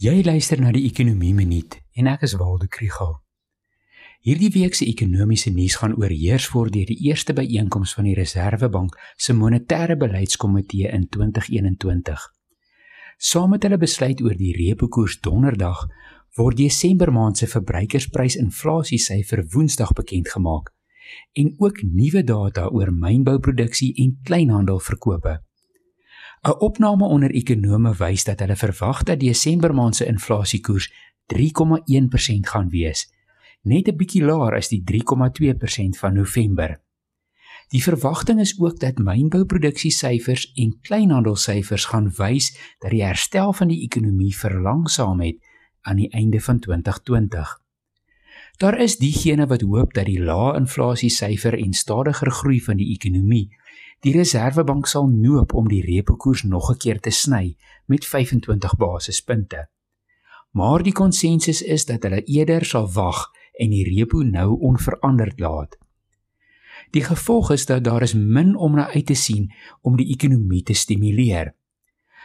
Jy luister na die Ekonomie Minuut en ek is Waldo Krugel. Hierdie week se ekonomiese nuus gaan oorheers word deur die eerste byeenkoms van die Reserwebank se monetêre beleidskomitee in 2021. Saam met hulle besluit oor die repo koers donderdag word Desember maand se verbruikersprysinflasiesyfer Woensdag bekend gemaak en ook nuwe data oor mynbouproduksie en kleinhandelverkope. 'n Opname onder ekonome wys dat hulle verwag dat Desember maand se inflasiekoers 3,1% gaan wees, net 'n bietjie laer as die 3,2% van November. Die verwagting is ook dat mynbouproduksiesyfers en kleinhandelsyfers gaan wys dat die herstel van die ekonomie verlangsaam het aan die einde van 2020. Daar is diegene wat hoop dat die lae inflasiesyfer en stadiger groei van die ekonomie Die Reserwebank sal noop om die repo koers nog 'n keer te sny met 25 basispunte. Maar die konsensus is dat hulle eerder sal wag en die repo nou onveranderd laat. Die gevolg is dat daar is min om na uit te sien om die ekonomie te stimuleer.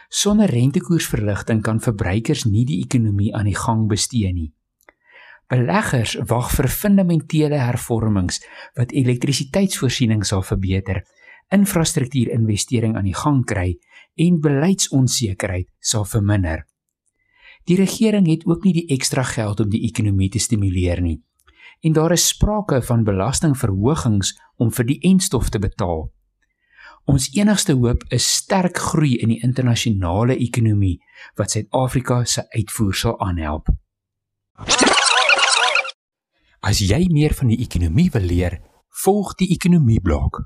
Sonder rentekoersverligting kan verbruikers nie die ekonomie aan die gang bestee nie. Beleggers wag vir fundamentele hervormings wat elektrisiteitsvoorsiening sal verbeter infrastruktuurinvestering aan die gang kry en beleidsonsekerheid sal verminder. Die regering het ook nie die ekstra geld om die ekonomie te stimuleer nie. En daar is sprake van belastingverhogings om vir die enstof te betaal. Ons enigste hoop is sterk groei in die internasionale ekonomie wat Suid-Afrika se uitvoer sal aanhelp. As jy meer van die ekonomie wil leer, volg die ekonomie blok.